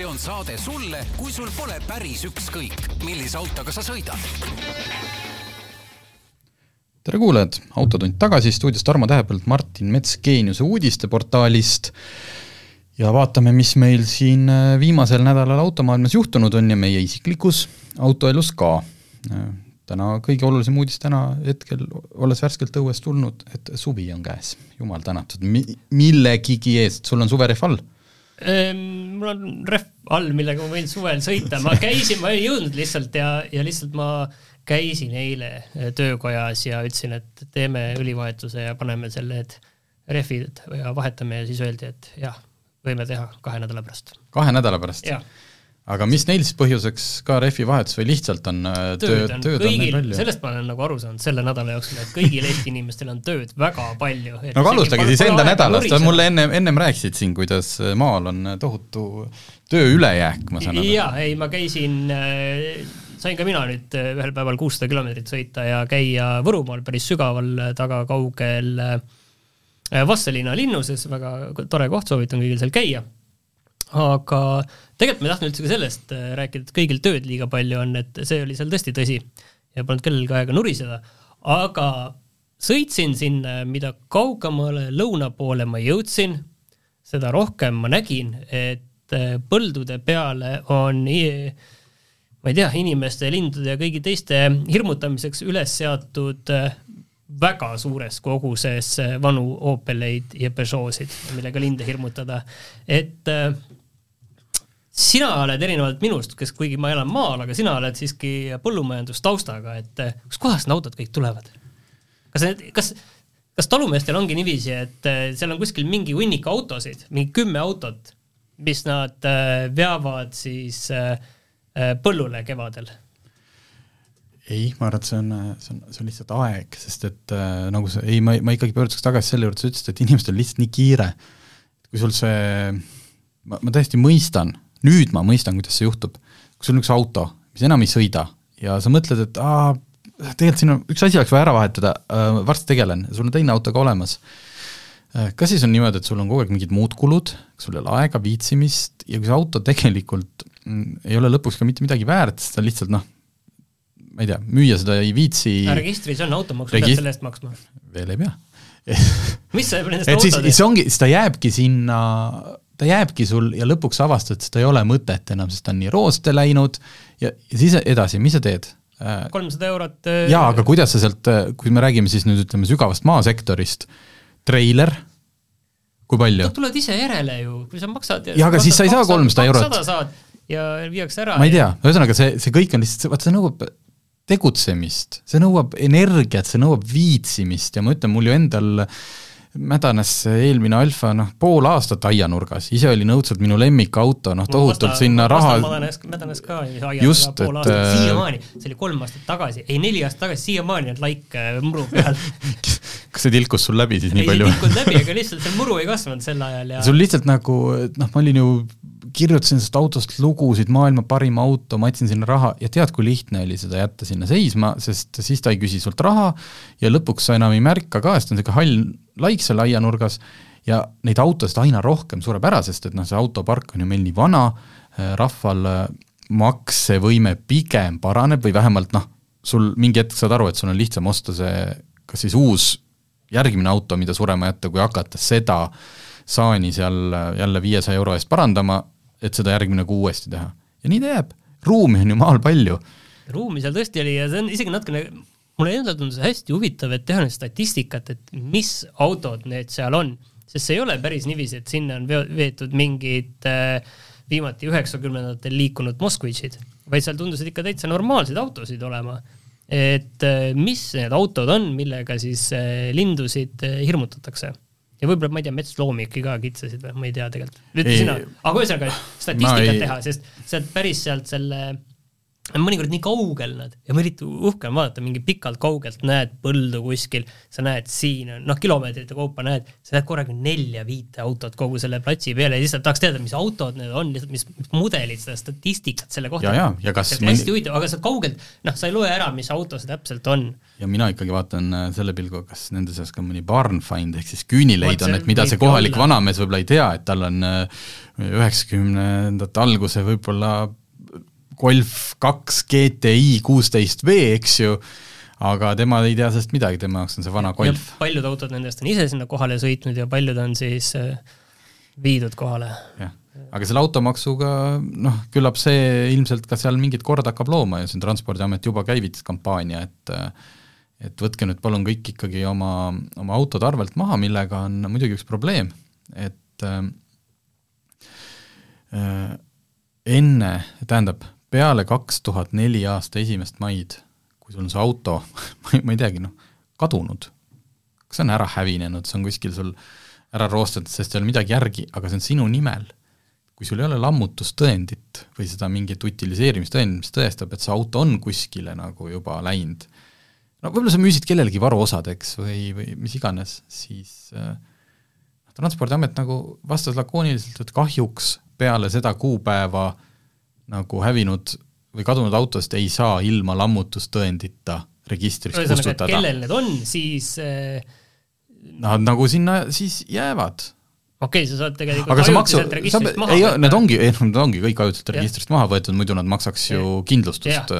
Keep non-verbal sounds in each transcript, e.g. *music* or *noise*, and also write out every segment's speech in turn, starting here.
see on saade sulle, kui sul pole päris ükskõik, millise autoga sa sõidad. tere kuulajad, Autotund tagasi, stuudios Tarmo Tähepõld, Martin Mets Geeniuse uudisteportaalist ja vaatame, mis meil siin äh, viimasel nädalal automaailmas juhtunud on ja meie isiklikus autoelus ka. Äh, täna kõige olulisem uudis täna hetkel, olles värskelt õuest tulnud, et suvi on käes, jumal tänatud Mi, millegigi eest, sul on suverehv all? Ehm, mul on rehv all, millega ma võin suvel sõita, ma käisin, ma ei jõudnud lihtsalt ja, ja lihtsalt ma käisin eile äh, töökojas ja ütlesin, et teeme õlivahetuse ja paneme selle, et rehvid ja vahetame ja siis öeldi, et jah, võime teha kahe nädala pärast. kahe nädala pärast? Aga mis neil siis põhjuseks ka rehvi vahetus või lihtsalt on äh, tööd on, kõigil, on sellest ma olen nagu aru saanud selle nädala jooksul, et kõigil Eesti inimestel on tööd väga palju. no aga alustage siis enda nädalast, mulle enne, ennem rääkisid siin, kuidas maal on tohutu töö ülejääk, ma saan aru. jaa, ei ma käisin äh, sain ka mina nüüd äh, ühel päeval kuussada kilomeetrit sõita ja käia Võrumaal päris sügaval taga kaugel Vastseliina linnuses, väga tore koht, soovitan kõigil seal käia aga tegelikult ma ei tahtnud üldse ka sellest äh, rääkida, et kõigil tööd liiga palju on, et see oli seal tõesti tõsi ja polnud kellelgi aega nuriseda, aga sõitsin sinna, mida kaugemale lõuna poole ma jõudsin, seda rohkem ma nägin, et äh, põldude peale on ma ei tea, inimeste, lindude ja kõigi teiste hirmutamiseks üles seatud äh, väga suures koguses vanu Opeleid ja Peugeotsid, millega linde hirmutada. et sina oled erinevalt minust, kes, kuigi ma elan maal, aga sina oled siiski põllumajandustaustaga, et eh, kustkohast need autod kõik tulevad? kas need, kas, kas talumeestel ongi niiviisi, et eh, seal on kuskil mingi hunnik autosid, mingi kümme autot, mis nad eh, veavad siis põllule kevadel? ei, ma arvan, et see on, see on, see on lihtsalt aeg, sest et äh, nagu sa, ei, ma, ma ikkagi pöörduks tagasi selle juurde, sa ütlesid, et inimestel lihtsalt nii kiire. kui sul see, ma, ma täiesti mõistan nüüd ma mõistan, kuidas see juhtub. kui sul on üks auto, mis enam ei sõida ja sa mõtled, et aa, tegelikult siin on, üks asi oleks vaja ära vahetada äh,, varsti tegelen, sul on teine auto ka olemas äh,. kas siis on niimoodi, et sul on kogu aeg mingid muud kulud, sul ei ole aega, viitsimist ja kui see auto tegelikult mm, ei ole lõpuks ka mitte midagi väärt, sest ta lihtsalt noh, ma ei tea, müüa seda ei viitsi registris on automaks Regist..., pead selle eest maksma? veel ei pea mis sa nendest autodest siis, siis ongi, siis ta jääbki sinna ta jääbki sul ja lõpuks avastad, seda ei ole mõtet enam, sest ta on nii rooste läinud ja, ja siis edasi, mis sa teed? Äh, kolmsada eurot jaa, aga kuidas sa sealt, äh, kui me räägime siis nüüd ütleme sügavast maasektorist, treiler, kui palju? tuled ise järele ju, kui sa maksad jaa, aga siis sa ei saa kolmsada eurot. ja viiakse ära. ma ei tea, ühesõnaga see, see kõik on lihtsalt, vaata see nõuab tegutsemist, see nõuab energiat, see nõuab viitsimist ja ma ütlen, mul ju endal äh, mädanes eelmine Alfa noh, pool aastat aianurgas, ise oli õudselt minu lemmikauto, noh tohutult vasta, sinna raha mädanes, mädanes ka just, pool aastat. äh... siiamaani, see oli kolm aastat tagasi, ei neli aastat tagasi, siiamaani on laik äh, muru peal. *laughs* Kas see tilkus sul läbi siis nii ei, palju? ei, see tilkus läbi, aga lihtsalt see muru ei kasvanud sel ajal ja sul lihtsalt nagu, noh, ma olin ju kirjutasin sellest autost lugusid, maailma parim auto, ma andsin sinna raha ja tead, kui lihtne oli seda jätta sinna seisma, sest siis ta ei küsi sult raha ja lõpuks sa enam ei märka ka, sest on niisugune hall laik seal aianurgas ja neid autosid aina rohkem sureb ära, sest et noh, see autopark on ju meil nii vana, äh, rahval äh, maksevõime pigem paraneb või vähemalt noh, sul mingi hetk saad aru, et sul on lihtsam osta see kas siis uus järgmine auto, mida surema jätta, kui hakata seda saani seal äh, jälle viiesaja euro eest parandama et seda järgmine kuu uuesti teha. ja nii ta jääb, ruumi on ju maal palju. ruumi seal tõesti oli ja see on isegi natukene, mulle endale tundus hästi huvitav, et teha nüüd statistikat, et mis autod need seal on, sest see ei ole päris niiviisi, et sinna on veetud mingid äh, viimati üheksakümnendatel liikunud Moskvitšid, vaid seal tundusid ikka täitsa normaalseid autosid olema. et äh, mis need autod on, millega siis äh, lindusid äh, hirmutatakse ja võib-olla, ma ei tea, metsloomi ikka ka kitsasid või, ma ei tea tegelikult. ütle sina, aga ühesõnaga statistikat ei... teha, sest sealt päris sealt selle mõnikord nii kaugel nad ja eriti uhke on vaadata, mingi pikalt kaugelt näed põldu kuskil, sa näed siin, noh, kilomeetrite kaupa näed, sa näed korraga nelja-viite autot kogu selle platsi peale ja lihtsalt tahaks teada, mis autod need on, lihtsalt mis, mudelid, seda statistikat selle kohta. ja, ja, ja kas see on hästi huvitav, aga sa kaugelt, noh, sa ei loe ära, mis auto see täpselt on. ja mina ikkagi vaatan äh, selle pilguga, kas nende seas ka mõni barn find ehk siis küünileid on, et mida see kohalik olla. vanamees võib-olla ei tea, et tal on äh, üheksakümnendate alguse võib-olla Golf kaks GTI kuusteist V, eks ju, aga tema ei tea sellest midagi, tema jaoks on see vana Golf. paljud autod nendest on ise sinna kohale sõitnud ja paljud on siis äh, viidud kohale. jah, aga selle automaksuga noh, küllap see ilmselt ka seal mingit korda hakkab looma ja siin Transpordiamet juba käivitas kampaania, et et võtke nüüd palun kõik ikkagi oma, oma autod arvelt maha, millega on muidugi üks probleem, et äh, äh enne, tähendab, peale kaks tuhat neli aasta esimest maid, kui sul on see auto *laughs* ma ei teagi, noh, kadunud, kas see on ära hävinenud, see on kuskil sul ära roostatud, sest ei ole midagi järgi, aga see on sinu nimel. kui sul ei ole lammutustõendit või seda mingit utiliseerimistõendit, mis tõestab, et see auto on kuskile nagu juba läinud, no võib-olla sa müüsid kellelegi varuosadeks või, või mis iganes, siis äh, Transpordiamet nagu vastas lakooniliselt, et kahjuks peale seda kuupäeva äh, nagu hävinud või kadunud autost ei saa ilma lammutustõendita registrist Ühesõnaga, kustutada. kellel need on, siis äh... Nad nagu sinna siis jäävad. okei okay,, sa saad tegelikult aga ajutiselt registrist maha ei, need ongi, need ongi kõik ajutiselt registrist maha võetud, muidu nad maksaks ju ja. kindlustust.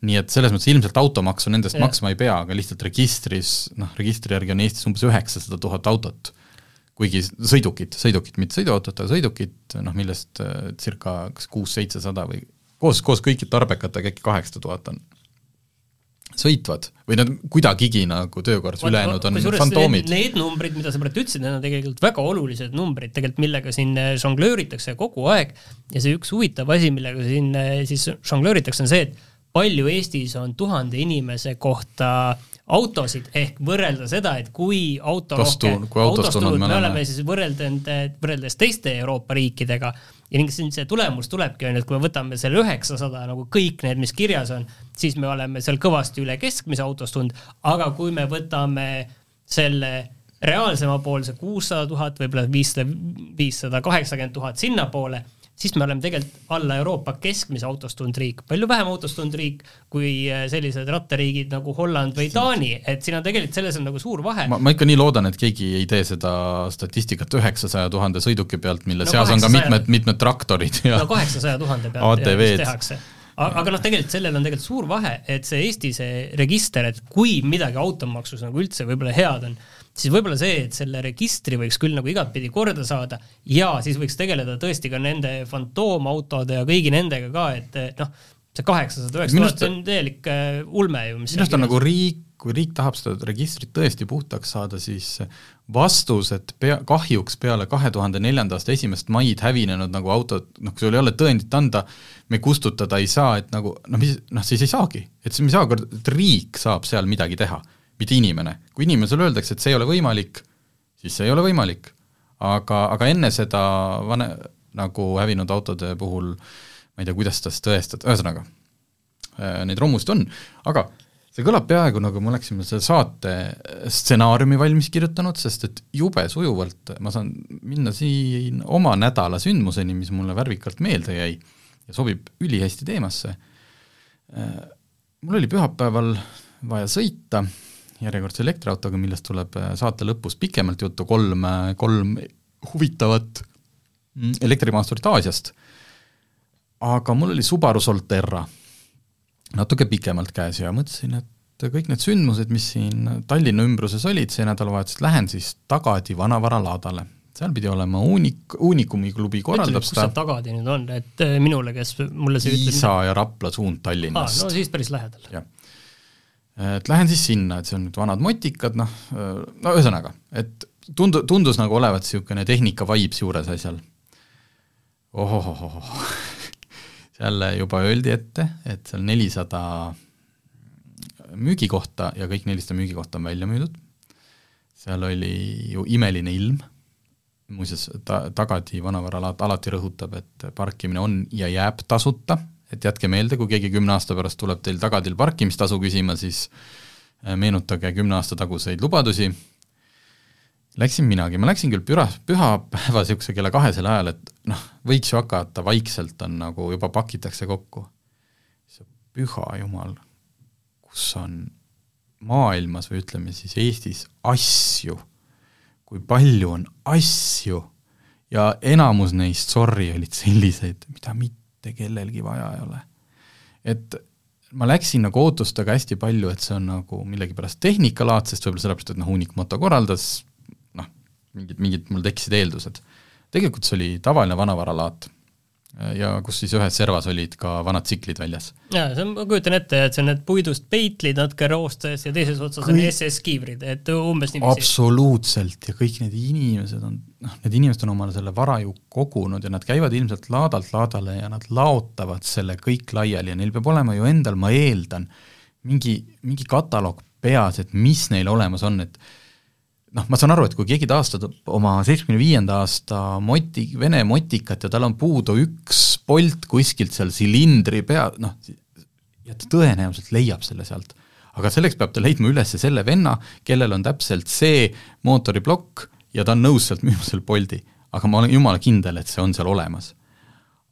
nii et selles mõttes ilmselt automaksu nendest ja. maksma ei pea, aga lihtsalt registris, noh, registri järgi on Eestis umbes üheksasada tuhat autot kuigi sõidukit, sõidukit, mitte sõiduautot, aga sõidukit, noh millest äh, circa kas kuus-seitsesada või koos, koos kõikide tarbekatega äkki kaheksasada tuhat on sõitvad või nad kuidagigi nagu töökorras, ülejäänud on fantoomid. Need numbrid, mida sa praegu ütlesid, need on tegelikult väga olulised numbrid tegelikult, millega siin äh, žonglööritakse kogu aeg ja see üks huvitav asi, millega siin äh, siis žonglööritakse, on see, et palju Eestis on tuhande inimese kohta autosid ehk võrrelda seda, et kui auto Tostu, kui autostunud me oleme siis võrreldenud, võrreldes teiste Euroopa riikidega. Ja ning siin see tulemus tulebki, on ju, et kui me võtame selle üheksasada nagu kõik need, mis kirjas on, siis me oleme seal kõvasti üle keskmise autostunud, aga kui me võtame selle reaalsema pool, see kuussada tuhat, võib-olla viissada, viissada kaheksakümmend tuhat sinnapoole siis me oleme tegelikult alla Euroopa keskmise autostunud riik, palju vähem autostunud riik kui äh, sellised rattariigid nagu Holland või Taani, et siin on tegelikult, selles on nagu suur vahe. ma, ikka nii loodan, et keegi ei tee seda statistikat üheksasaja tuhande sõiduki pealt, mille no, seas on ka mitmed, mitmed traktorid ja no kaheksasaja tuhande pealt tehakse aga noh, tegelikult sellel on tegelikult suur vahe, et see Eesti see register, et kui midagi automaksus nagu üldse võib-olla head on, siis võib-olla see, et selle registri võiks küll nagu igatpidi korda saada ja siis võiks tegeleda tõesti ka nende fantoomautode ja kõigi nendega ka, et noh, see kaheksasada, üheksasada tuhat, see on täielik äh, ulme ju, mis minu arust on nagu riik, kui riik tahab seda registrit tõesti puhtaks saada, siis vastus, et pea, kahjuks peale kahe tuhande neljanda aasta esimest maid hävinenud nagu autod, noh, kui sul ei ole tõendit anda, me kustutada ei saa, et nagu noh, mis, noh siis ei saagi. et see, me ei saa, et riik saab seal midagi teha mitte inimene. kui inimesele öeldakse, et see ei ole võimalik, siis see ei ole võimalik. aga, aga enne seda vane, nagu hävinud autode puhul ma ei tea, kuidas seda siis tõestada, ühesõnaga, äh, neid romusid on, aga see kõlab peaaegu nagu me oleksime selle saate stsenaariumi valmis kirjutanud, sest et jube sujuvalt ma saan minna siin oma nädala sündmuseni, mis mulle värvikalt meelde jäi ja sobib ülihästi teemasse. Äh, mul oli pühapäeval vaja sõita järjekordse elektriautoga, millest tuleb äh, saate lõpus pikemalt juttu, kolm, äh, kolm huvitavat mm, elektrimaasturit Aasiast. aga mul oli Subaru Solterra natuke pikemalt käes ja mõtlesin, et kõik need sündmused, mis siin Tallinna ümbruses olid see nädalavahetus, lähen siis tagasi vanavaralaadale. seal pidi olema Uunik, Uunikumi klubi korraldab seda. kus see tagasi nüüd on, et äh, minule, kes mulle see ütleb Iisa ja Rapla suund Tallinnast ah,. no siis päris lähedal. jah et lähen siis sinna, et see on nüüd vanad motikad, noh, no ühesõnaga, et tundu-, tundus nagu olevat niisugune tehnika vibes juures asjal. ohohohoh, seal juba öeldi ette, et seal nelisada müügikohta ja kõik nelisada müügikohta on välja müüdud, seal oli ju imeline ilm, muuseas ta-, Tagati vanavaralaat alati rõhutab, et parkimine on ja jääb tasuta, et jätke meelde, kui keegi kümne aasta pärast tuleb teil tagadil parkimistasu küsima, siis äh, meenutage kümne aasta taguseid lubadusi. Läksin minagi, ma läksin küll püha, pühapäeva niisuguse kella kahesel ajal, et noh, võiks ju hakata, vaikselt on nagu juba pakitakse kokku. püha jumal, kus on maailmas või ütleme siis Eestis asju, kui palju on asju ja enamus neist, sorry, olid sellised, mida mitte kellelgi vaja ei ole. et ma läksin nagu ootustega hästi palju, et see on nagu millegipärast tehnikalaadsest, võib-olla sellepärast, et noh, hunnik moto korraldas, mingid, mingid mul tekkisid eeldused. tegelikult see oli tavaline vanavaralaat ja kus siis ühes servas olid ka vanad tsiklid väljas. jaa, see on, ma kujutan ette, et see on need puidust peitlid natuke roostes ja teises otsas kõik... on SS-kiivrid, et umbes niiviisi. absoluutselt, ja kõik need inimesed on, noh, need inimesed on omale selle vara ju kogunud ja nad käivad ilmselt laadalt laadale ja nad laotavad selle kõik laiali ja neil peab olema ju endal, ma eeldan, mingi, mingi kataloog peas, et mis neil olemas on, et noh, ma saan aru, et kui keegi taastab oma seitsmekümne viienda aasta moti, Vene motikat ja tal on puudu üks polt kuskilt seal silindri pea, noh, ja ta tõenäoliselt leiab selle sealt. aga selleks peab ta leidma üles selle venna, kellel on täpselt see mootoriplokk ja ta on nõus sealt müüma selle Bolti. aga ma olen jumala kindel, et see on seal olemas.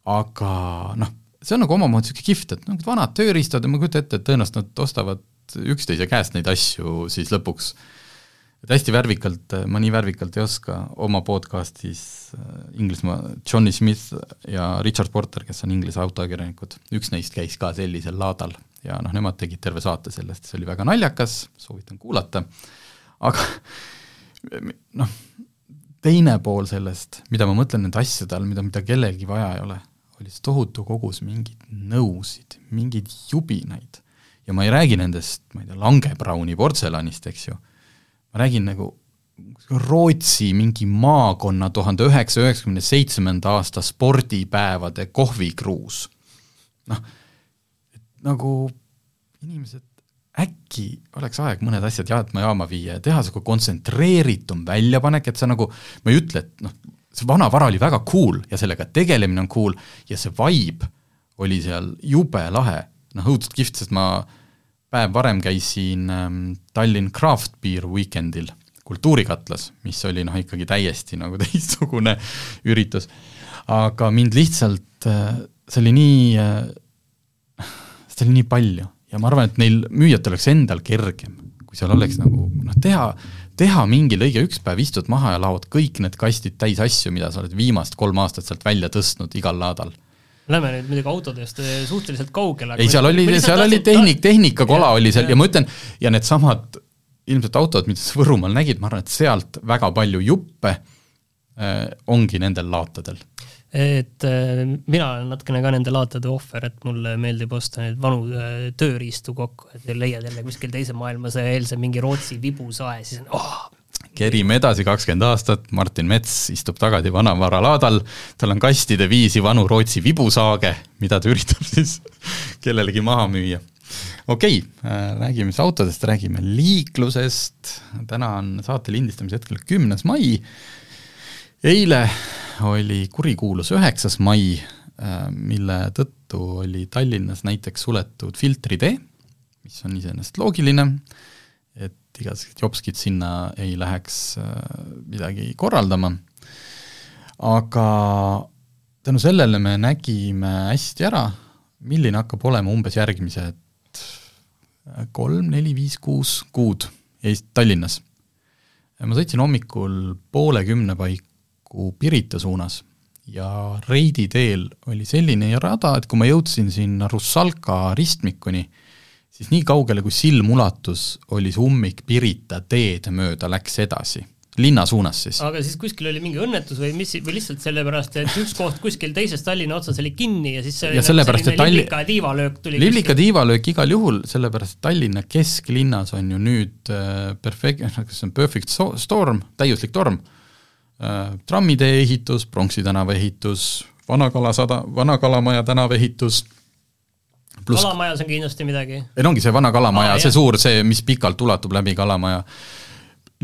aga noh, see on nagu omamoodi niisugune kihvt, et noh, vanad tööriistad ja ma kujutan ette, et tõenäoliselt nad ostavad üksteise käest neid asju siis lõpuks äh, et hästi värvikalt, ma nii värvikalt ei oska, oma podcastis äh, Inglismaa Johnny Smith ja Richard Porter, kes on Inglise autoajakirjanikud, üks neist käis ka sellisel laadal ja noh, nemad tegid terve saate sellest, see oli väga naljakas, soovitan kuulata, aga *laughs* noh, teine pool sellest, mida ma mõtlen nende asjade all, mida, mida kellelgi vaja ei ole, oli see tohutu kogus mingeid nõusid, mingeid jubinaid. ja ma ei räägi nendest, ma ei tea, Langebrauni portselanist, eks ju ma räägin nagu Rootsi mingi maakonna tuhande üheksasaja üheksakümne seitsmenda aasta spordipäevade kohvikruus. noh, nagu inimesed, äkki oleks aeg mõned asjad jäätmejaama viia ja teha sihuke kontsentreeritum väljapanek, et sa nagu, ma ei ütle, et noh, see vana vara oli väga cool ja sellega tegelemine on cool ja see vibe oli seal jube lahe, noh õudselt kihvt, sest ma äh, päev varem käisin ähm, Tallinn Craft Beer Weekendil kultuurikatlas, mis oli noh, ikkagi täiesti nagu *laughs* teistsugune üritus. aga mind lihtsalt, äh, see oli nii, äh, seda oli nii palju ja ma arvan, et neil müüjatel oleks endal kergem, kui seal oleks nagu noh, teha, teha mingi lõige, üks päev istud maha ja laod kõik need kastid täis asju, mida sa oled viimast kolm aastat sealt välja tõstnud igal laadal Lähme nüüd muidugi autodest eh, suhteliselt kaugele. ei, seal oli, seal oli tehnik, tehnikakola oli seal ja, ja ma ütlen, ja needsamad ilmselt autod, mida sa Võrumaal nägid, ma arvan, et sealt väga palju juppe äh, ongi nendel laatadel. et äh, mina olen natukene ka nende laatade ohver, et mulle meeldib osta neid vanu äh, tööriistu kokku, et leiad jälle kuskil teise maailmasõja eelse mingi Rootsi vibusae, siis on oh, kerime edasi kakskümmend aastat, Martin Mets istub tagasi vanavaralaadal, tal on kastide viisi vanu Rootsi vibusaage, mida ta üritab *laughs* siis kellelegi maha müüa. okei okay,, räägime siis autodest, räägime liiklusest, täna on saate lindistamise hetkel kümnes mai, eile oli kurikuulus üheksas mai, mille tõttu oli Tallinnas näiteks suletud filtritee, mis on iseenesest loogiline, et igasugused jopskid sinna ei läheks äh, midagi korraldama, aga tänu sellele me nägime hästi ära, milline hakkab olema umbes järgmised kolm, neli, viis, kuus kuud Eest-, Tallinnas. ma sõitsin hommikul poole kümne paiku Pirita suunas ja Reidi teel oli selline rada, et kui ma jõudsin sinna Russalka ristmikuni, siis nii kaugele, kui silm ulatus, oli see ummik Pirita teed mööda läks edasi. Linna suunas siis. aga siis kuskil oli mingi õnnetus või mis, või lihtsalt sellepärast, et üks koht kuskil teises Tallinna otsas oli kinni ja siis see ja sellepärast, et Talli-... liblika tiivalöök tuli liblika tiivalöök igal juhul, sellepärast et Tallinna kesklinnas on ju nüüd äh, perfect, kas see on perfect storm, täiuslik torm. Äh,, trammitee ehitus, Pronksi tänava ehitus, Vana-Kala sada, Vana-Kalamaja tänava ehitus pluss kalamajas on kindlasti midagi. ei no ongi see vana kalamaja ah,, see suur, see, mis pikalt ulatub läbi kalamaja,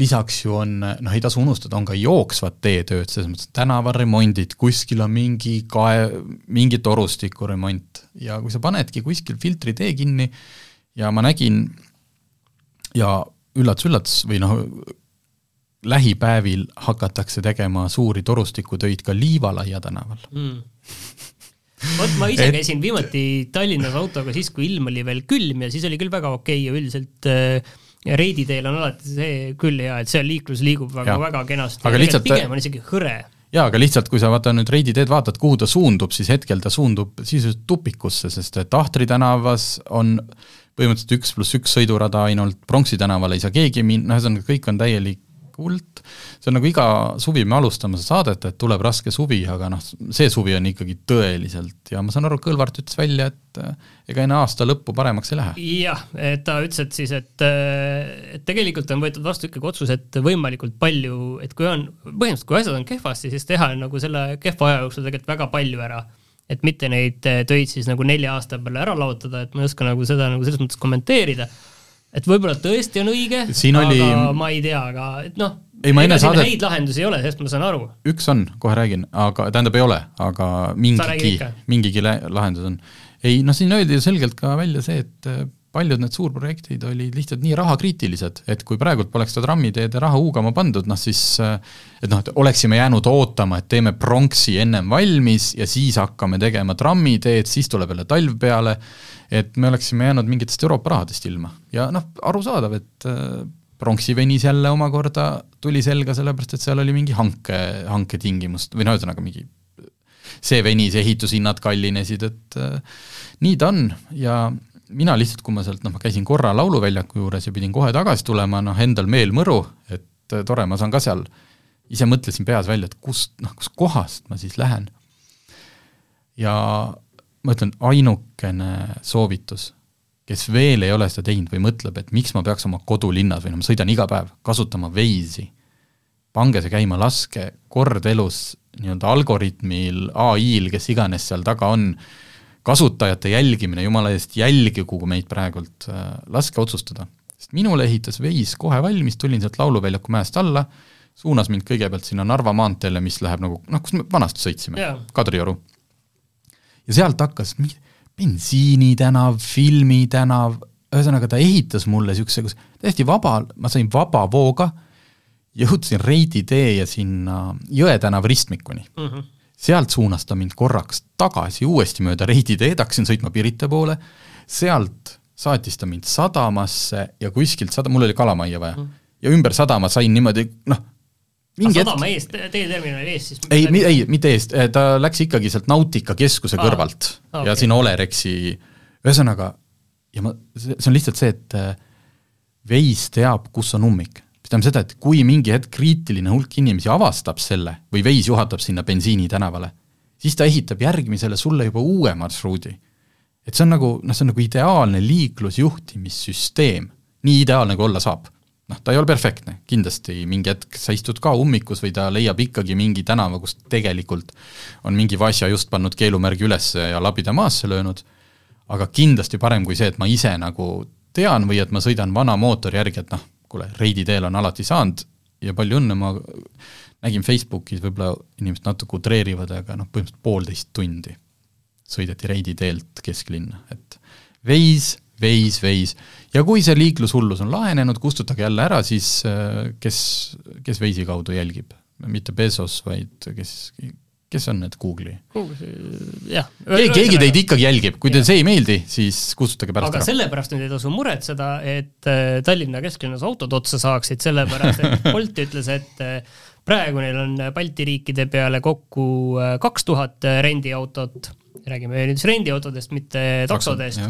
lisaks ju on, noh ei tasu unustada, on ka jooksvad teetööd, selles mõttes tänavaremondid, kuskil on mingi kae, mingi torustiku remont, ja kui sa panedki kuskil filtri tee kinni ja ma nägin ja üllatus-üllatus või noh, lähipäevil hakatakse tegema suuri torustikutöid ka Liivalaia tänaval mm. *laughs* vot ma ise et... käisin viimati Tallinnas autoga siis, kui ilm oli veel külm ja siis oli küll väga okei okay ja üldiselt äh, Reidi teel on alati see küll hea, et seal liiklus liigub väga, väga kenasti. aga lihtsalt pigem on isegi hõre jaa, aga lihtsalt, kui sa vaata nüüd Reidi teed vaatad, kuhu ta suundub, siis hetkel ta suundub sisuliselt tupikusse, sest et Ahtri tänavas on põhimõtteliselt üks pluss üks sõidurada ainult, Pronksi tänaval ei saa keegi minna, ühesõnaga kõik on täielik kuld, see on nagu iga suvi me alustame seda saadet, et tuleb raske suvi, aga noh, see suvi on ikkagi tõeliselt ja ma saan aru, Kõlvart ütles välja, et äh, ega enne aasta lõppu paremaks ei lähe. jah, et ta ütles, et siis, et, äh, et tegelikult on võetud vastu ikkagi otsus, et võimalikult palju, et kui on, põhimõtteliselt kui asjad on kehvasti, siis teha nagu selle kehva aja jooksul tegelikult väga palju ära et mitte neid äh, töid siis nagu nelja aasta peale ära laotada, et ma ei oska nagu seda nagu selles mõttes kommenteerida et võib-olla tõesti on õige, aga oli... ma ei tea, aga et noh, ega siin saadet... häid lahendusi ei ole, sellest ma saan aru. üks on, kohe räägin, aga tähendab, ei ole, aga mingigi, mingigi lahendus on. ei noh, siin öeldi ju selgelt ka välja see, et äh, paljud need suurprojektid olid lihtsalt nii rahakriitilised, et kui praegult poleks seda trammiteede raha huugama pandud, noh siis äh, et noh, et oleksime jäänud ootama, et teeme pronksi ennem valmis ja siis hakkame tegema trammiteed, siis tuleb jälle talv peale et me oleksime jäänud mingitest Euroopa rahadest ilma ja noh, arusaadav, et äh, pronksi venis jälle omakorda tuli selga, sellepärast et seal oli mingi hanke, hanketingimust või no ühesõnaga mingi see venis, ehitushinnad kallinesid, et äh, nii ta on ja mina lihtsalt, kui ma sealt noh, ma käisin korra Lauluväljaku juures ja pidin kohe tagasi tulema, noh endal meel mõru, et äh, tore, ma saan ka seal, ise mõtlesin peas välja, et kust, noh kust kohast ma siis lähen. ja ma ütlen, ainukene soovitus, kes veel ei ole seda teinud või mõtleb, et miks ma peaks oma kodulinnas või no ma sõidan iga päev, kasutama Waze'i, pange see käima, laske kord elus nii-öelda algoritmil, ai-l, kes iganes seal taga on, kasutajate jälgimine, jumala eest, jälgigu meid praegult, laske otsustada. sest minule ehitas Waze kohe valmis, tulin sealt Lauluväljaku mäest alla, suunas mind kõigepealt sinna Narva maanteele, mis läheb nagu noh, kus me vanasti sõitsime yeah., Kadrioru ja sealt hakkas mingi bensiinitänav, filmitänav, ühesõnaga ta ehitas mulle niisuguse, kus täiesti vaba, ma sain vaba vooga, jõudsin Reidi tee ja sinna Jõe tänava ristmikuni mm. -hmm. sealt suunas ta mind korraks tagasi uuesti mööda Reidi teed, hakkasin sõitma Pirita poole, sealt saatis ta mind sadamasse ja kuskilt sada, mul oli kalamajja vaja mm, -hmm. ja ümber sadama sain niimoodi noh, mingi hetk sadama eest, teeterminali eest siis? ei, ei, mitte eest, ta läks ikkagi sealt Nautika keskuse Aa, kõrvalt okay. ja sinna Olerexi, ühesõnaga, ja ma, see on lihtsalt see, et eh, Waze teab, kus on ummik. mis tähendab seda, et kui mingi hetk kriitiline hulk inimesi avastab selle või Waze juhatab sinna bensiinitänavale, siis ta ehitab järgmisele sulle juba uue marsruudi. et see on nagu, noh, see on nagu ideaalne liiklusjuhtimissüsteem, nii ideaalne, kui olla saab noh, ta ei ole perfektne, kindlasti mingi hetk sa istud ka ummikus või ta leiab ikkagi mingi tänava, kus tegelikult on mingi Vasja just pannud keelumärgi üles ja labida maasse löönud, aga kindlasti parem kui see, et ma ise nagu tean või et ma sõidan vana mootori järgi, et noh, kuule, Reidi teel on alati saanud ja palju õnne, ma nägin Facebookis, võib-olla inimesed natuke utreerivad, aga noh, põhimõtteliselt poolteist tundi sõideti Reidi teelt kesklinna, et veis veis, veis. ja kui see liiklushullus on lahenenud, kustutage jälle ära, siis äh, kes, kes veisi kaudu jälgib? mitte Bezos, vaid kes, kes on need Google'i? jah. keegi teid ikkagi jälgib, kui teile see ei meeldi, siis kustutage pärast aga ära. sellepärast nüüd ei tasu muretseda, et äh, Tallinna kesklinnas autod otsa saaksid, sellepärast et *laughs* Bolt ütles, et äh, praegu neil on Balti riikide peale kokku kaks tuhat rendiautot, räägime nüüd siis rendiautodest, mitte taksodest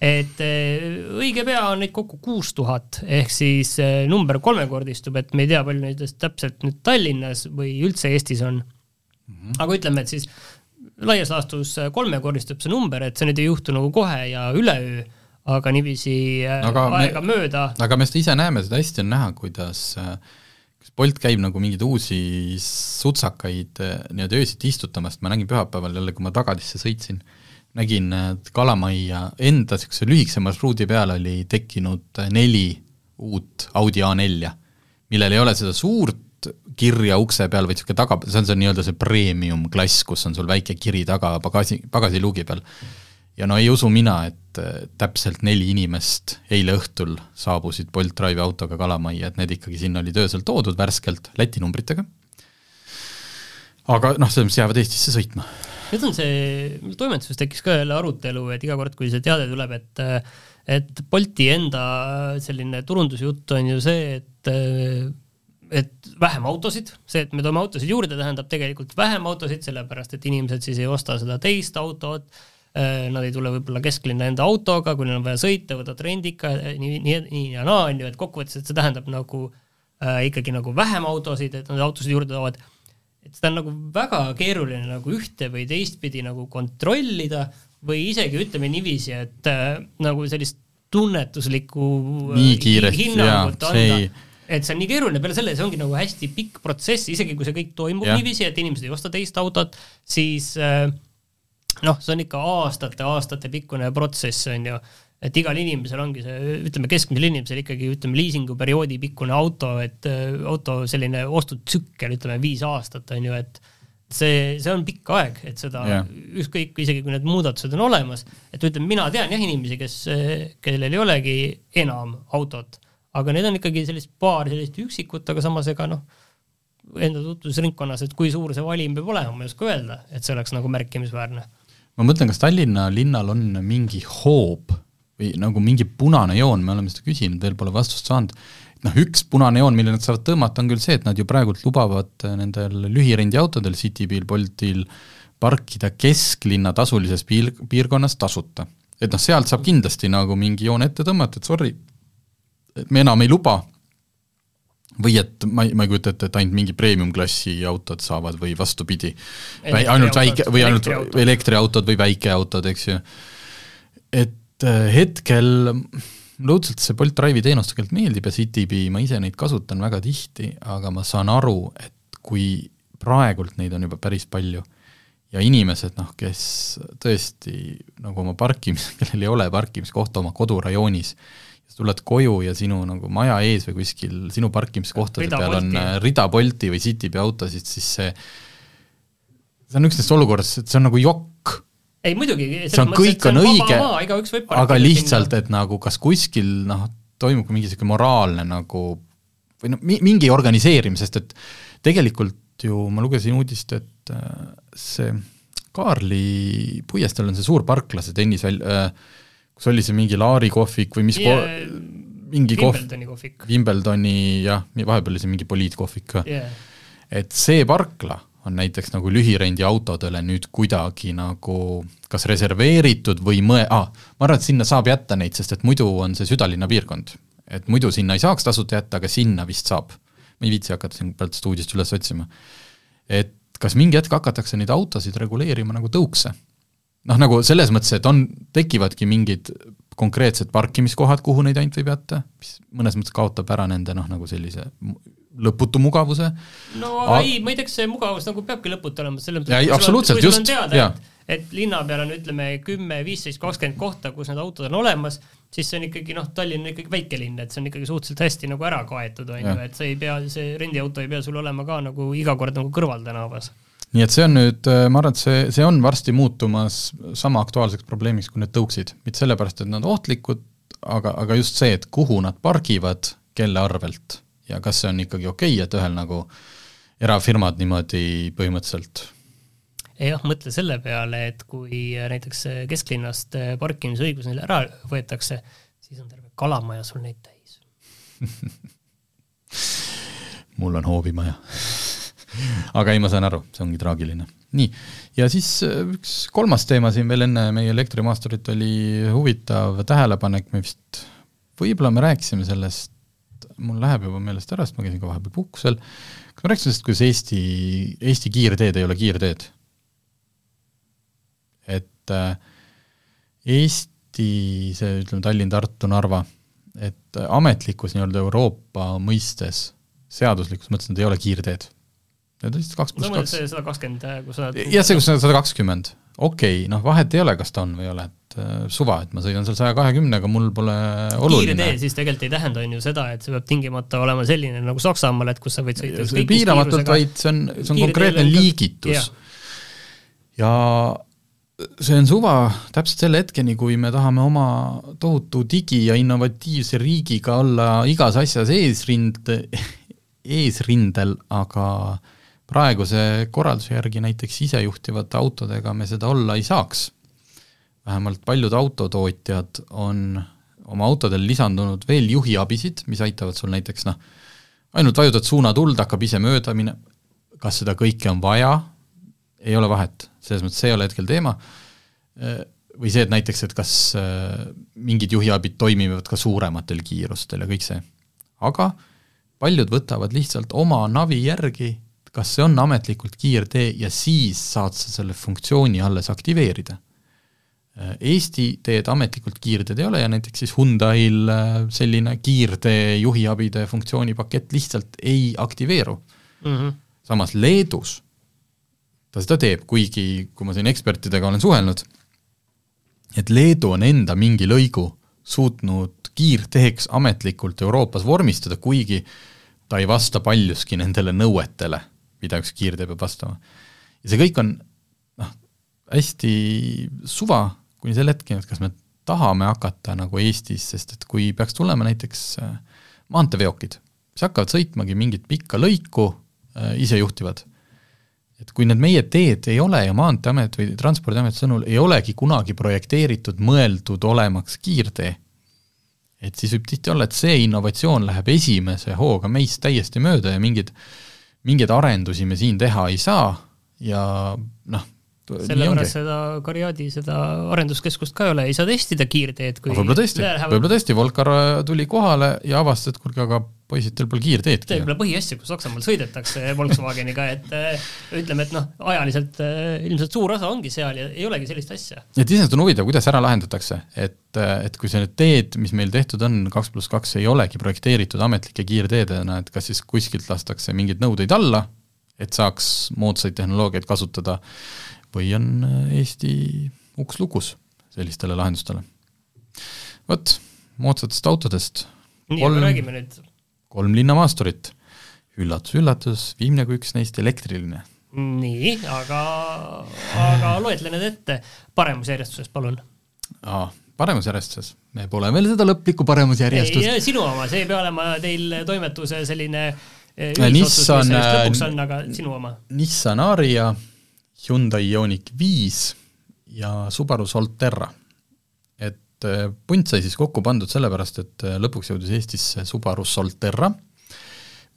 et eh, õige pea on neid kokku kuus tuhat, ehk siis eh, number kolmekordistub, et me ei tea, palju neid täpselt nüüd Tallinnas või üldse Eestis on mm. -hmm. aga ütleme, et siis laias laastus eh, kolmekordistub see number, et see nüüd ei juhtu nagu kohe ja üleöö, aga niiviisi aga aega me, mööda. aga me seda ise näeme, seda hästi on näha, kuidas kas Bolt käib nagu mingeid uusi sutsakaid nii-öelda öösiti istutamas, ma nägin pühapäeval jälle, kui ma Tagadisse sõitsin nägin, et Kalamajja enda niisuguse lühikese marsruudi peale oli tekkinud neli uut Audi A4-ja, millel ei ole seda suurt kirja ukse peal, vaid niisugune taga, see on see nii-öelda see premium klass, kus on sul väike kiri taga pagasi, pagasiluugi peal. ja no ei usu mina, et täpselt neli inimest eile õhtul saabusid Bolt Drive'i autoga Kalamajja, et need ikkagi sinna olid öösel toodud värskelt Läti numbritega, aga noh, selles mõttes jäävad Eestisse sõitma. Nüüd on see, mul toimetuses tekkis ka jälle arutelu, et iga kord, kui see teade tuleb, et et Bolti enda selline turundusjutt on ju see, et et vähem autosid, see, et me toome autosid juurde, tähendab tegelikult vähem autosid, sellepärast et inimesed siis ei osta seda teist autot, nad ei tule võib-olla kesklinna enda autoga, kui neil on vaja sõita, võtavad rendika, nii, nii, nii ja naa, on ju, et kokkuvõttes, et see tähendab nagu äh, ikkagi nagu vähem autosid, et nad autosid juurde toovad, et seda on nagu väga keeruline nagu ühte või teistpidi nagu kontrollida või isegi ütleme niiviisi, et äh, nagu sellist tunnetuslikku nii kiiresti, jaa, see ei et see on nii keeruline, peale selle see ongi nagu hästi pikk protsess, isegi kui see kõik toimub ja. niiviisi, et inimesed ei osta teist autot, siis äh, noh, see on ikka aastate-aastate pikkune protsess, on ju, et igal inimesel ongi see, ütleme keskmisel inimesel ikkagi ütleme liisinguperioodi pikkune auto, et äh, auto selline ostutsükkel, ütleme viis aastat, on ju, et see, see on pikk aeg, et seda yeah. ükskõik, isegi kui need muudatused on olemas, et ütleme, mina tean jah inimesi, kes, kellel ei olegi enam autot aga need on ikkagi sellist paar sellist üksikut, aga samas ega noh, enda tutvusringkonnas, et kui suur see valim peab olema, ma ei oska öelda, et see oleks nagu märkimisväärne. ma mõtlen, kas Tallinna linnal on mingi hoob või nagu mingi punane joon, me oleme seda küsinud, veel pole vastust saanud, noh, üks punane joon, mille nad saavad tõmmata, on küll see, et nad ju praegult lubavad nendel lühirendiautodel, Citybil, Boltil, parkida kesklinna tasulises piir, piirkonnas tasuta. et noh, sealt saab kindlasti nagu mingi joon ette tõmmata, et sorry, et me enam ei luba, või et ma ei, ma ei kujuta ette, et ainult mingi premium-klassi autod saavad või vastupidi, ainult väike või ainult elektriautod. või väikeautod, eks ju. et äh, hetkel mulle õudselt see Bolt Drive'i teenus tegelikult meeldib ja Citybee, ma ise neid kasutan väga tihti, aga ma saan aru, et kui praegult neid on juba päris palju ja inimesed, noh, kes tõesti nagu oma parkimis, *laughs* kellel ei ole parkimiskohta oma kodurajoonis, sa tuled koju ja sinu nagu maja ees või kuskil sinu parkimiskohtade rida peal Bolti. on äh, rida Bolti või Citybee autosid, siis see, see on üks nendest olukordadest, et see on nagu jokk. Ei muidugi, see on, kõik on õige, aga lihtsalt, et nagu kas kuskil noh, toimub mingi niisugune moraalne nagu või noh, mingi organiseerimine, sest et tegelikult ju ma lugesin uudist, et äh, see Kaarli puiesteel on see suur parkla, see tennisväl- äh,, kas oli see mingi Laari kohvik või mis yeah, ko-, mingi kohvik. Wimbledoni jah, vahepeal oli see mingi poliitkohvik ka. Yeah.. et see parkla on näiteks nagu lühirendiautodele nüüd kuidagi nagu kas reserveeritud või mõe-, ah, ma arvan, et sinna saab jätta neid, sest et muidu on see südalinna piirkond. et muidu sinna ei saaks tasuta jätta, aga sinna vist saab. ma ei viitsi hakata siin praegu seda uudist üles otsima. et kas mingi hetk hakatakse neid autosid reguleerima nagu tõukse noh, nagu selles mõttes, et on, tekivadki mingid konkreetsed parkimiskohad, kuhu neid ainult võib jätta, mis mõnes mõttes kaotab ära nende noh, nagu sellise lõputu mugavuse. no aga ei, ma ei tea, kas see mugavus nagu peabki lõputu olema, selles mõttes absoluutselt, just, jaa. et linna peal on ütleme kümme, viisteist, kakskümmend kohta, kus need autod on olemas, siis see on ikkagi noh, Tallinn on ikkagi väike linn, et see on ikkagi suhteliselt hästi nagu ära kaetud, on ju, et sa ei pea, see rendiauto ei pea sul olema ka nagu iga kord nagu kõrvaltänavas nii et see on nüüd, äh, ma arvan, et see, see on varsti muutumas sama aktuaalseks probleemiks kui need tõuksid, mitte sellepärast, et nad ohtlikud, aga, aga just see, et kuhu nad pargivad, kelle arvelt ja kas see on ikkagi okei okay,, et ühel nagu erafirmad niimoodi põhimõtteliselt jah, mõtle selle peale, et kui näiteks kesklinnast parkimisõigus neile ära võetakse, siis on terve kalamaja sul neid täis. *laughs* Mul on hoovimaja aga ei, ma saan aru, see ongi traagiline. nii, ja siis äh, üks kolmas teema siin veel enne meie elektrimaasturit oli huvitav tähelepanek, me vist, võib-olla me rääkisime sellest, mul läheb juba meelest ära, sest ma käisin ka vahepeal puhkusel, kas me rääkisime sellest, kuidas Eesti, Eesti kiirteed ei ole kiirteed? et äh, Eesti, see ütleme, Tallinn, Tartu, Narva, et ametlikus nii-öelda Euroopa mõistes, seaduslikus mõttes nad ei ole kiirteed Need on siis kaks pluss kaks. sada kakskümmend, äh, kus sa jah, see, kus on sada kakskümmend. okei okay,, noh vahet ei ole, kas ta on või ei ole, et äh, suva, et ma sõidan seal saja kahekümnega, mul pole oluline. kiire tee siis tegelikult ei tähenda, on ju seda, et see peab tingimata olema selline nagu Saksamaal, et kus sa võid sõita ükskõik piiramatult, vaid see on, see on konkreetne liigitus. ja see on suva täpselt selle hetkeni, kui me tahame oma tohutu digi- ja innovatiivse riigiga olla igas asjas eesrind, eesrindel, aga praeguse korralduse järgi näiteks isejuhtivate autodega me seda olla ei saaks. vähemalt paljud autotootjad on oma autodel lisandunud veel juhiabisid, mis aitavad sul näiteks noh, ainult vajutad suunatuld, hakkab ise mööda mine-, kas seda kõike on vaja, ei ole vahet, selles mõttes see ei ole hetkel teema, või see, et näiteks, et kas äh, mingid juhiabid toimivad ka suurematel kiirustel ja kõik see. aga paljud võtavad lihtsalt oma navi järgi, kas see on ametlikult kiirtee ja siis saad sa selle funktsiooni alles aktiveerida. Eesti teed ametlikult kiirteed ei ole ja näiteks siis Hyundai'l äh, selline kiirtee juhiabide funktsioonipakett lihtsalt ei aktiveeru mm. -hmm. samas Leedus ta seda teeb, kuigi kui ma siin ekspertidega olen suhelnud, et Leedu on enda mingi lõigu suutnud kiirteeks ametlikult Euroopas vormistada, kuigi ta ei vasta paljuski nendele nõuetele, mida üks kiirtee peab vastama. ja see kõik on noh, hästi suva kuni selle hetkeni, et kas me tahame hakata nagu Eestis, sest et kui peaks tulema näiteks äh, maanteeveokid, mis hakkavad sõitmagi mingit pikka lõiku äh, isejuhtivad et kui need meie teed ei ole ja Maanteeamet või Transpordiameti sõnul ei olegi kunagi projekteeritud, mõeldud olemaks kiirtee, et siis võib tihti olla, et see innovatsioon läheb esimese hooga meist täiesti mööda ja mingeid, mingeid arendusi me siin teha ei saa ja noh, sellepärast seda Kariadi, seda arenduskeskust ka ei ole, ei saa testida kiirteed, kui võib-olla tõesti, võib-olla tõesti, Volkar tuli kohale ja avastas, et kuulge, aga poisid, teil pole kiirteedki. see pole põhiasja, kus Saksamaal sõidetakse Volkswageniga, et äh, *laughs* ütleme, et noh, ajaliselt äh, ilmselt suur osa ongi seal ja ei olegi sellist asja. et iseenesest on huvitav, kuidas ära lahendatakse, et, äh, et kui see need teed, mis meil tehtud on, kaks pluss kaks, ei olegi projekteeritud ametlike kiirteedena, et kas siis kuskilt lastakse mingeid nõudeid alla, et saaks moodsaid tehnoloogiaid kasutada või on Eesti uks lukus sellistele lahendustele. vot, moodsatest autodest. nii, aga räägime nüüd. Kolm linnamaasturit, üllatus-üllatus, viimne kui üks neist elektriline. nii, aga, aga loetle need ette paremusjärjestuses, palun. aa, paremusjärjestuses, me pole veel seda lõplikku paremusjärjestust. sinu oma, see ei pea olema teil toimetuse selline eh, mis sellest lõpuks on, aga sinu oma. Nissan Aria Hyundai Ioniq viis ja Subaru Solterra. Äh, punt sai siis kokku pandud sellepärast, et äh, lõpuks jõudis Eestisse Subaru Solterra,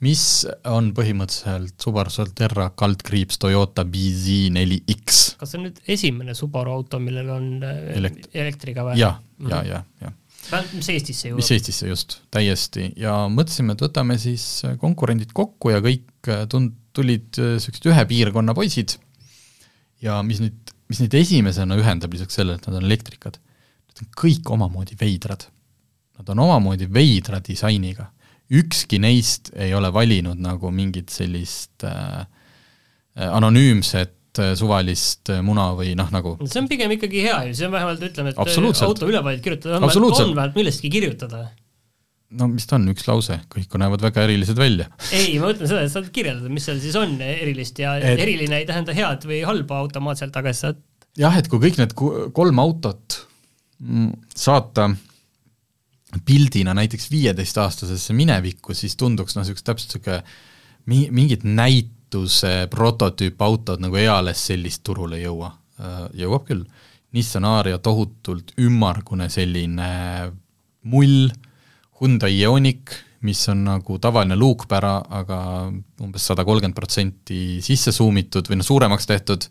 mis on põhimõtteliselt Subaru Solterra kaldkriips Toyota BZ4X. kas see on nüüd esimene Subaru auto, millel on äh, Elekt elektriga või? jah, ja, ja, ja, ja mis Eestisse jõuab? mis Eestisse just, täiesti, ja mõtlesime, et võtame siis konkurendid kokku ja kõik tund-, tulid niisugused ühe piirkonna poisid ja mis nüüd, mis neid esimesena ühendab lisaks sellele, et nad on elektrikad, nad on kõik omamoodi veidrad. Nad on omamoodi veidra disainiga. ükski neist ei ole valinud nagu mingit sellist äh, anonüümset äh, suvalist äh, muna või noh, nagu see on pigem ikkagi hea ju, see on vähemalt ütleme, et auto ülevaid kirjutada, on vähemalt millestki kirjutada no mis ta on, üks lause, kõik näevad väga erilised välja. ei, ma mõtlen seda, et saad kirjeldada, mis seal siis on erilist ja et... eriline ei tähenda head või halba automaatselt, aga sa jah, et kui kõik need kolm autot saata pildina näiteks viieteistaastasesse minevikku, siis tunduks noh, niisugust täpselt niisugune mingit näituse prototüüpautod nagu eales sellist turule ei jõua. Jõuab küll. Nissan Aria tohutult ümmargune selline mull Hyundai Ioniq, mis on nagu tavaline luukpära, aga umbes sada kolmkümmend protsenti sisse suumitud või noh, suuremaks tehtud,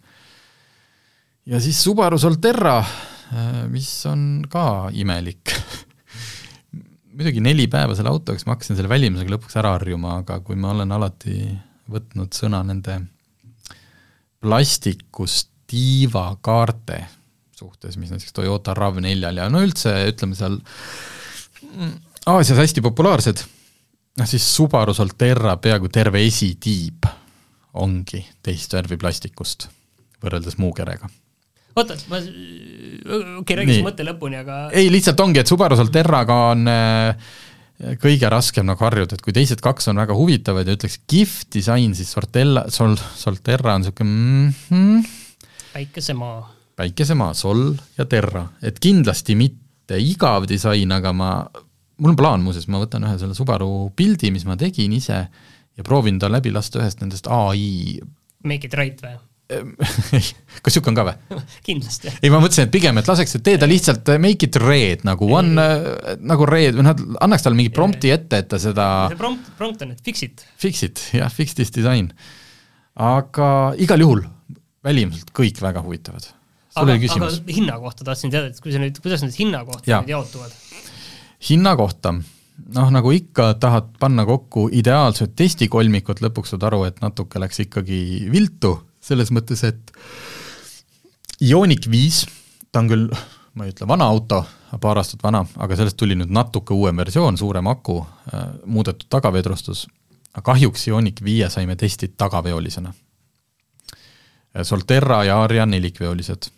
ja siis Subaru Solterra, mis on ka imelik *laughs* muidugi neli päeva selle autoks, ma hakkasin selle välimusega lõpuks ära harjuma, aga kui ma olen alati võtnud sõna nende plastikust tiivakaarte suhtes, mis näiteks Toyota RAV4-l ja no üldse ütleme seal Aasias hästi populaarsed, noh siis Subaru Solterra peaaegu terve esitiib ongi teist värvi plastikust võrreldes muukerega. Oota, ma, okei okay,, räägi su mõtte lõpuni, aga ei, lihtsalt ongi, et Subaru Solterraga on äh, kõige raskem nagu harjuda, et kui teised kaks on väga huvitavad ja ütleks kihvt disain, siis Sortella, Sol-, Solterra on niisugune mm -hmm. päikesemaa. päikesemaa, Sol ja Terra, et kindlasti mitte igav disain, aga ma, mul on plaan muuseas, ma võtan ühe selle Subaru pildi, mis ma tegin ise ja proovin ta läbi lasta ühest nendest ai Make it right või? *laughs* kas niisugune on ka või? kindlasti. ei, ma mõtlesin, et pigem, et laseks, et tee ta lihtsalt make it red nagu one, nagu red või noh, annaks talle mingi prompti ette, et ta seda see prompt, prompt on, et fix it. Fix it, jah, fix this design. aga igal juhul välimuselt kõik väga huvitavad. sul oli küsimus? hinna kohta tahtsin teada, et kui sa nüüd, kuidas need hinna kohta ja. nüüd jaotuvad? hinna kohta, noh, nagu ikka, tahad panna kokku ideaalset testikolmikut, lõpuks saad aru, et natuke läks ikkagi viltu selles mõttes, et Ioniq viis, ta on küll, ma ei ütle vana auto, paar aastat vana, aga sellest tuli nüüd natuke uuem versioon, suurem aku, äh, muudetud tagavedrustus, aga kahjuks Ioniq viie saime testida tagaveolisena. Äh, Solterra ja Aria nelikveolised.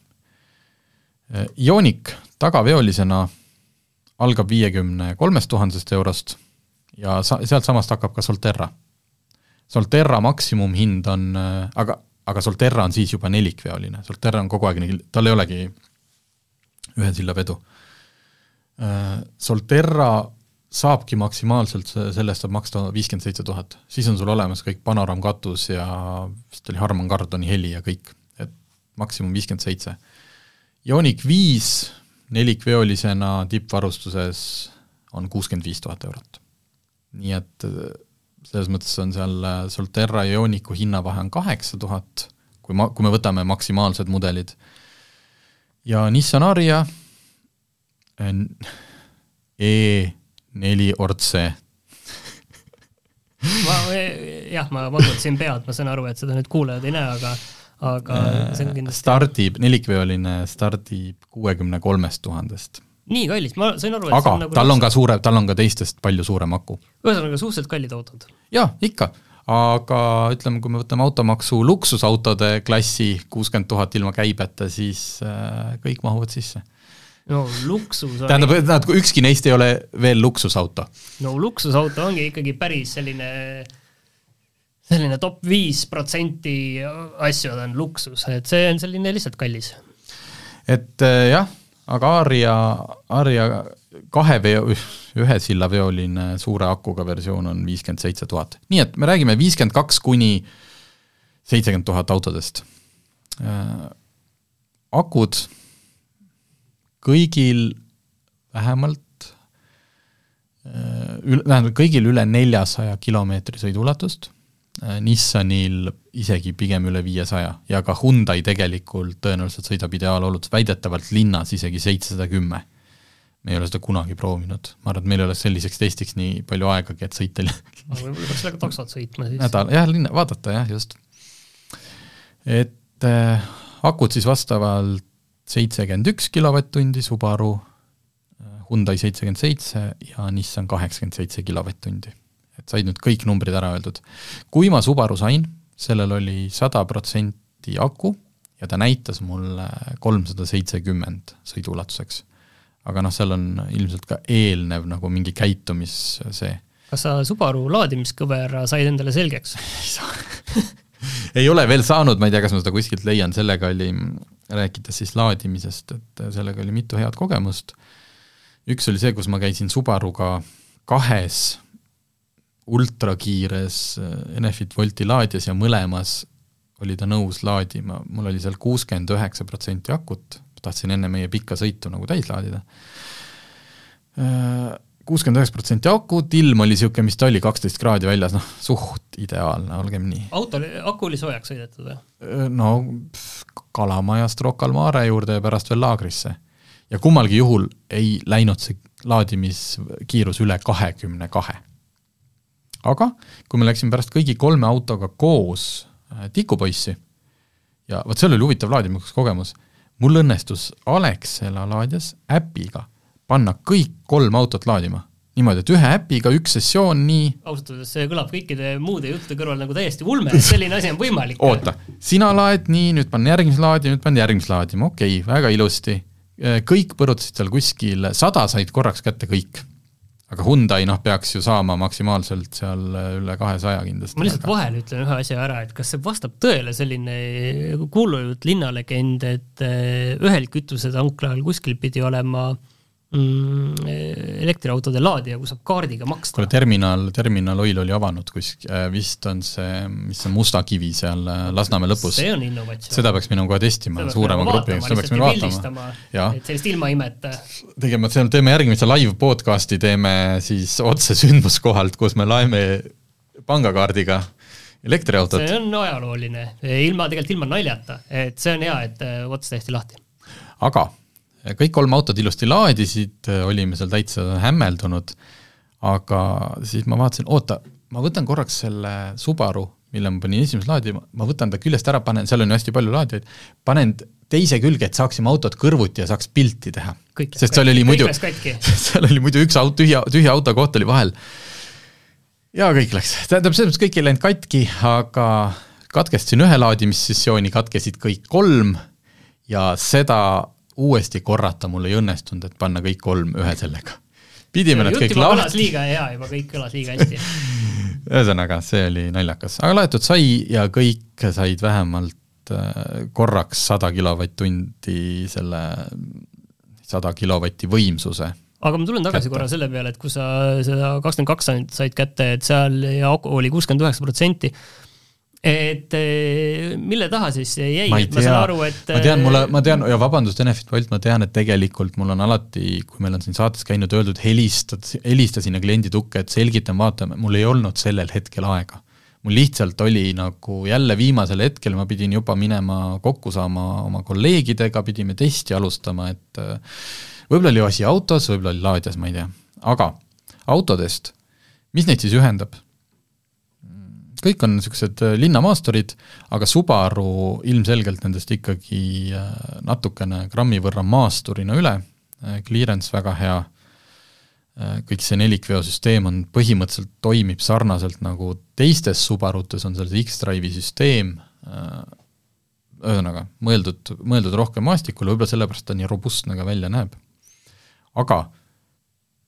Äh, Ioniq tagaveolisena algab viiekümne kolmest tuhandest eurost ja sa-, sealtsamast hakkab ka Solterra. Solterra maksimumhind on, aga aga Solterra on siis juba nelikveoline, Solterra on kogu aeg nii, tal ei olegi ühe silla vedu. Äh, Solterra saabki maksimaalselt, selle eest saab maksta viiskümmend seitse tuhat, siis on sul olemas kõik panoraamkatus ja vist oli Harman Kardoni heli ja kõik, et maksimum viiskümmend seitse. Ioniq viis nelikveolisena tippvarustuses on kuuskümmend viis tuhat eurot. nii et selles mõttes on seal äh, Solterra ja Ioniqu hinnavahe on kaheksa tuhat, kui ma, kui me võtame maksimaalsed mudelid. ja Nissan Aria E4 Orce ma, jah, ma vangutasin pead, ma saan aru, et seda nüüd kuulajad ei näe, aga aga see on kindlasti stardib, nelikveoline stardib kuuekümne kolmest tuhandest nii kallis, ma sain aru, et aga on nagu tal on ka suure, tal on ka teistest palju suurem aku. ühesõnaga suhteliselt kallid autod? jaa, ikka, aga ütleme, kui me võtame automaksu luksusautode klassi kuuskümmend tuhat ilma käibeta, siis äh, kõik mahuvad sisse. no luksus on tähendab, tähendab, ükski neist ei ole veel luksusauto. no luksusauto ongi ikkagi päris selline selline top viis protsenti asju on luksus, et see on selline lihtsalt kallis. et äh, jah aga Aria, Aria kahe veo, ühe silla veoline suure akuga versioon on viiskümmend seitse tuhat. nii et me räägime viiskümmend kaks kuni seitsekümmend tuhat autodest äh,. akud kõigil vähemalt äh, üle, tähendab kõigil üle neljasaja kilomeetri sõiduulatust Nissanil isegi pigem üle viiesaja ja ka Hyundai tegelikult tõenäoliselt sõidab ideaaloludes, väidetavalt linnas isegi seitsesada kümme. me ei ole seda kunagi proovinud, ma arvan, et meil ei oleks selliseks testiks nii palju aegagi, et sõita võib-olla peaks sellega taksot sõitma siis. nädal, jah, linna, vaadata jah, just. et äh, akud siis vastavalt seitsekümmend üks kilovatt-tundi Subaru, äh, Hyundai seitsekümmend seitse ja Nissan kaheksakümmend seitse kilovatt-tundi et said nüüd kõik numbrid ära öeldud. kui ma Subaru sain, sellel oli sada protsenti aku ja ta näitas mulle kolmsada seitsekümmend sõiduulatuseks. aga noh, seal on ilmselt ka eelnev nagu mingi käitumis see. kas sa Subaru laadimiskõvera said endale selgeks *laughs* ei ole veel saanud, ma ei tea, kas ma seda kuskilt leian, sellega oli, rääkides siis laadimisest, et sellega oli mitu head kogemust, üks oli see, kus ma käisin Subaruga kahes ultrakiires äh, Enefit Volti laadijas ja mõlemas oli ta nõus laadima, mul oli seal kuuskümmend üheksa protsenti akut, tahtsin enne meie pikka sõitu nagu täis laadida, äh, kuuskümmend üheksa protsenti akut, ilm oli niisugune, mis ta oli, kaksteist kraadi väljas, noh, suht ideaalne, olgem nii. auto aku oli soojaks sõidetud või? Äh, no Kalamajast Rocca al Mare juurde ja pärast veel laagrisse. ja kummalgi juhul ei läinud see laadimiskiirus üle kahekümne kahe aga kui me läksime pärast kõigi kolme autoga koos äh, tikupoissi ja vot see oli huvitav laadimiskogemus, mul õnnestus Alexela laadijas äpiga panna kõik kolm autot laadima. niimoodi, et ühe äpiga üks sessioon, nii ausalt öeldes see kõlab kõikide muude juttude kõrval nagu täiesti ulme, et selline asi on võimalik. oota, sina laed nii, nüüd panen järgmise laadima, nüüd panen järgmise laadima, okei okay,, väga ilusti. Kõik põrutasid seal kuskil, sada said korraks kätte kõik aga Hyundai noh, peaks ju saama maksimaalselt seal üle kahesaja kindlasti. ma lihtsalt aga... vahele ütlen ühe asja ära, et kas see vastab tõele, selline kuulujutt, linnalegend, et äh, ühel kütusetanklal kuskil pidi olema äh, elektriautode laadija, kus saab kaardiga maksta. kuule, terminal, terminal oil oli avanud kuskil, äh, vist on see, mis see Musta kivi seal äh, Lasnamäe lõpus. see on innovatsioon. seda peaks minema kohe testima suurema grupiga, seda peaks minema vaatama. et sellist ilmaimet. tegema, teeme järgmise live podcast'i, teeme siis otse sündmuskohalt, kus me laeme pangakaardiga elektriautot. see on ajalooline, ilma, tegelikult ilma naljata, et see on hea, et äh, ots tehti lahti. aga kõik kolm autot ilusti laadisid, olime seal täitsa hämmeldunud, aga siis ma vaatasin, oota, ma võtan korraks selle Subaru, mille ma panin esimese laadima, ma võtan ta küljest ära, panen, seal on ju hästi palju laadijaid, panen teise külge, et saaksime autot kõrvuti ja saaks pilti teha. *laughs* sest seal oli muidu, seal oli muidu üks auto, tühja, tühja auto koht oli vahel. ja kõik läks, tähendab, selles mõttes kõik ei läinud katki, aga katkestasin ühe laadimissessiooni, katkesid kõik kolm ja seda uuesti korrata mul ei õnnestunud, et panna kõik kolm ühe sellega. pidime nad kõik lahti. liiga hea juba, kõik kõlas liiga hästi *laughs* ühesõnaga, see oli naljakas, aga laetud sai ja kõik said vähemalt äh, korraks sada kilovatt-tundi selle sada kilovatti võimsuse aga ma tulen tagasi kätte. korra selle peale, et kui sa seda kakskümmend kaks said kätte, et seal oli kuuskümmend üheksa protsenti, et eh, mille taha siis jäi, et ma saan aru, et ma tean, mulle, ma tean ja vabandust, Enefit Bolt, ma tean, et tegelikult mul on alati, kui meil on siin saates käinud, öeldud helistad, helista sinna kliendi tukke, et selgitan, vaatame, mul ei olnud sellel hetkel aega. mul lihtsalt oli nagu jälle viimasel hetkel, ma pidin juba minema kokku saama oma kolleegidega, pidime testi alustama, et eh, võib-olla oli asi autos, võib-olla oli laadijas, ma ei tea. aga autodest, mis neid siis ühendab? Kõik on niisugused äh, linnamaasturid, aga Subaru ilmselgelt nendest ikkagi äh, natukene grammi võrra maasturina üle, äh, clearance väga hea, kõik see nelikveosüsteem on, põhimõtteliselt toimib sarnaselt nagu teistes Subarutes on seal see X-Drive'i süsteem, ühesõnaga, mõeldud, mõeldud rohkem maastikule, võib-olla sellepärast ta nii robustne ka välja näeb. aga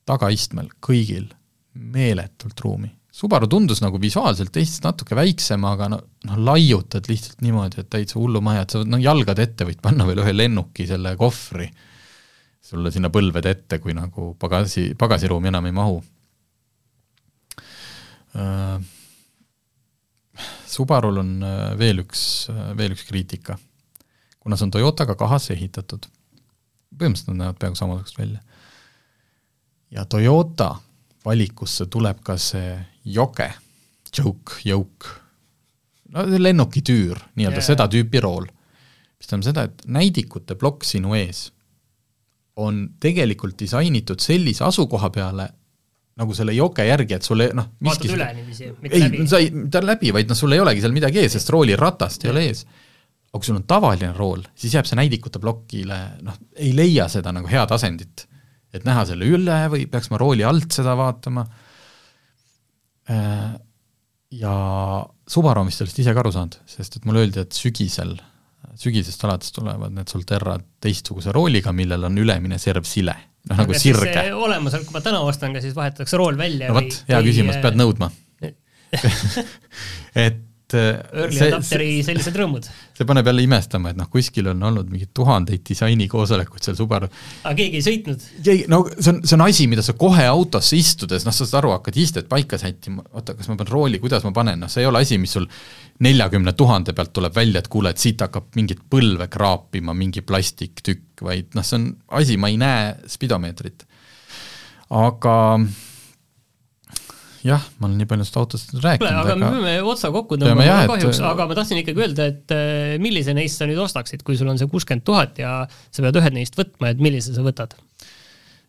tagaistmel kõigil meeletult ruumi Subaru tundus nagu visuaalselt teistest natuke väiksem, aga no, noh, laiutad lihtsalt niimoodi, et täitsa hullumaja, et sa noh, jalgad ette võid panna veel ühe lennuki selle kohvri sulle sinna põlvede ette, kui nagu pagasi, pagasiruumi enam ei mahu uh,. Subarul on äh, veel üks, äh, veel üks kriitika. kuna see on Toyotaga kahasse ehitatud, põhimõtteliselt nad näevad peaaegu samasugused välja, ja Toyota valikusse tuleb ka see joke, joke, joke, no lennukitüür, nii-öelda yeah. seda tüüpi rool, mis tähendab seda, et näidikute plokk sinu ees on tegelikult disainitud sellise asukoha peale, nagu selle joke järgi, et sul ei noh vaatad üle niiviisi, mitte läbi? sa ei, mitte läbi, vaid noh, sul ei olegi seal midagi ees, sest rooliratast ei ole ees. aga kui sul on tavaline rool, siis jääb see näidikute plokile, noh, ei leia seda nagu head asendit. et näha selle üle või peaks ma rooli alt seda vaatama Äh, ja Subaru on vist sellest ise ka aru saanud, sest et mulle öeldi, et sügisel, sügisest alates tulevad need Solterra teistsuguse rooliga, millel on ülemine serv sile, noh nagu sirge. olemas, kui ma täna ostan ka, siis vahetatakse rool välja no vot, hea küsimus, pead nõudma. *laughs* *laughs* Et et Early adapteri sellised rõõmud. see paneb jälle imestama, et noh, kuskil on olnud mingeid tuhandeid disainikoosolekuid seal Subaru. aga keegi ei sõitnud? keegi, no see on, see on asi, mida sa kohe autosse istudes, noh, sa saad aru, hakkad istet paika sättima, oota, kas ma panen rooli, kuidas ma panen, noh, see ei ole asi, mis sul neljakümne tuhande pealt tuleb välja, et kuule, et siit hakkab mingit põlve kraapima mingi plastiktükk, vaid noh, see on asi, ma ei näe spidomeetrit. aga jah, ma olen nii palju sellest autost rääkinud, aga me peame otsa kokku tõmbama jah, kahjuks. et..., aga ma tahtsin ikkagi öelda, et äh, millise neist sa nüüd ostaksid, kui sul on see kuuskümmend tuhat ja sa pead ühed neist võtma, et millise sa võtad?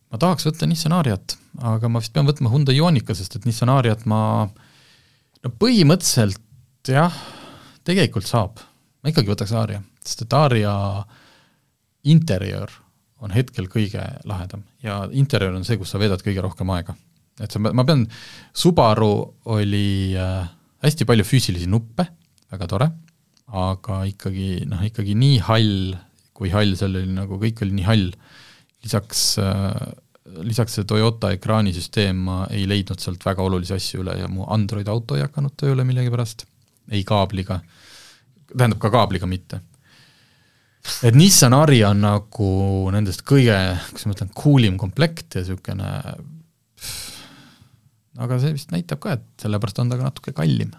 ma tahaks võtta Nissan Ariat, aga ma vist pean võtma Hyundai Ioniqa, sest et Nissan Ariat ma no põhimõtteliselt jah, tegelikult saab, ma ikkagi võtaks Aria, sest et Aria interjöör on hetkel kõige lahedam ja interjöör on see, kus sa veedad kõige rohkem aega et sa, ma pean, Subaru oli äh, hästi palju füüsilisi nuppe, väga tore, aga ikkagi noh, ikkagi nii hall, kui hall seal oli, nagu kõik oli nii hall, lisaks äh, lisaks see Toyota ekraanisüsteem, ma ei leidnud sealt väga olulisi asju üle ja mu Android auto ei hakanud tööle millegipärast, ei kaabliga, tähendab ka kaabliga mitte. et Nissan Ari on nagu nendest kõige, kuidas ma ütlen, cool im komplekt ja niisugune aga see vist näitab ka, et sellepärast on ta ka natuke kallim.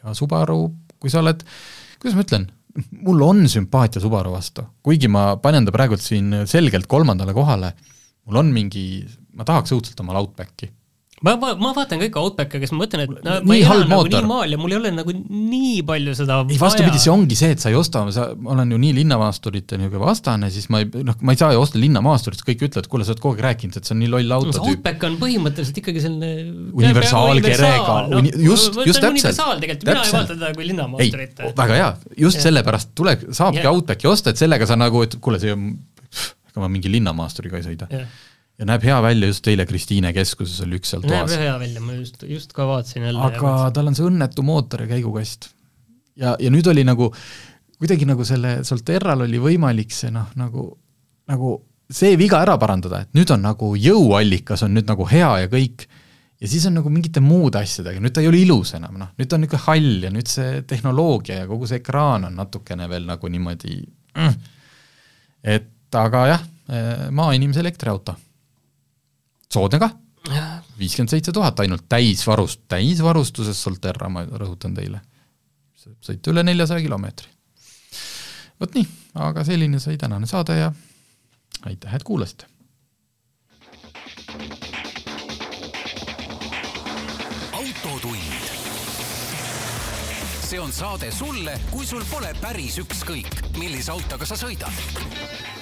ja Subaru, kui sa oled, kuidas ma ütlen, mul on sümpaatia Subaru vastu, kuigi ma panen ta praegult siin selgelt kolmandale kohale, mul on mingi, ma tahaks õudselt omale Outbacki ma, ma, ma vaatan kõik Outbacke, kes ma mõtlen, et no, ma elan nagu nii maal ja mul ei ole nagu nii palju seda ei, vastupidi, see ongi see, et sa ei osta, sa, ma olen ju nii linnamaasturite niisugune vastane, siis ma ei, noh, ma ei saa ju osta linnamaasturit, kõik ütlevad, kuule, sa oled kogu aeg rääkinud, et see on nii loll auto no, Outback on põhimõtteliselt ikkagi selline universaalkerega no,, just, just täpselt. universaal tegelikult, mina ei vaata teda kui linnamaasturit. väga hea, just ja. sellepärast tule, saabki Outbacki osta, et sellega sa nagu, et kuule, see on, ega ma mingi linnamaasturiga ei sõida ja näeb hea välja, just eile Kristiine keskuses oli üks seal toas. näeb hea välja, ma just, just ka vaatasin jälle. aga tal on see õnnetu mootor ja käigukast. ja, ja nüüd oli nagu, kuidagi nagu selle Solterral oli võimalik see noh, nagu, nagu see viga ära parandada, et nüüd on nagu jõuallikas on nüüd nagu hea ja kõik, ja siis on nagu mingite muude asjadega, nüüd ta ei ole ilus enam, noh, nüüd ta on niisugune hall ja nüüd see tehnoloogia ja kogu see ekraan on natukene veel nagu niimoodi mm. et aga jah, maainimese elektriauto soodne kah, viiskümmend seitse tuhat ainult täisvarust, täisvarustuses Solterra, ma rõhutan teile. sõita üle neljasaja kilomeetri. vot nii, aga selline sai tänane saade ja aitäh, et kuulasite. autotund. see on saade sulle, kui sul pole päris ükskõik, millise autoga sa sõidad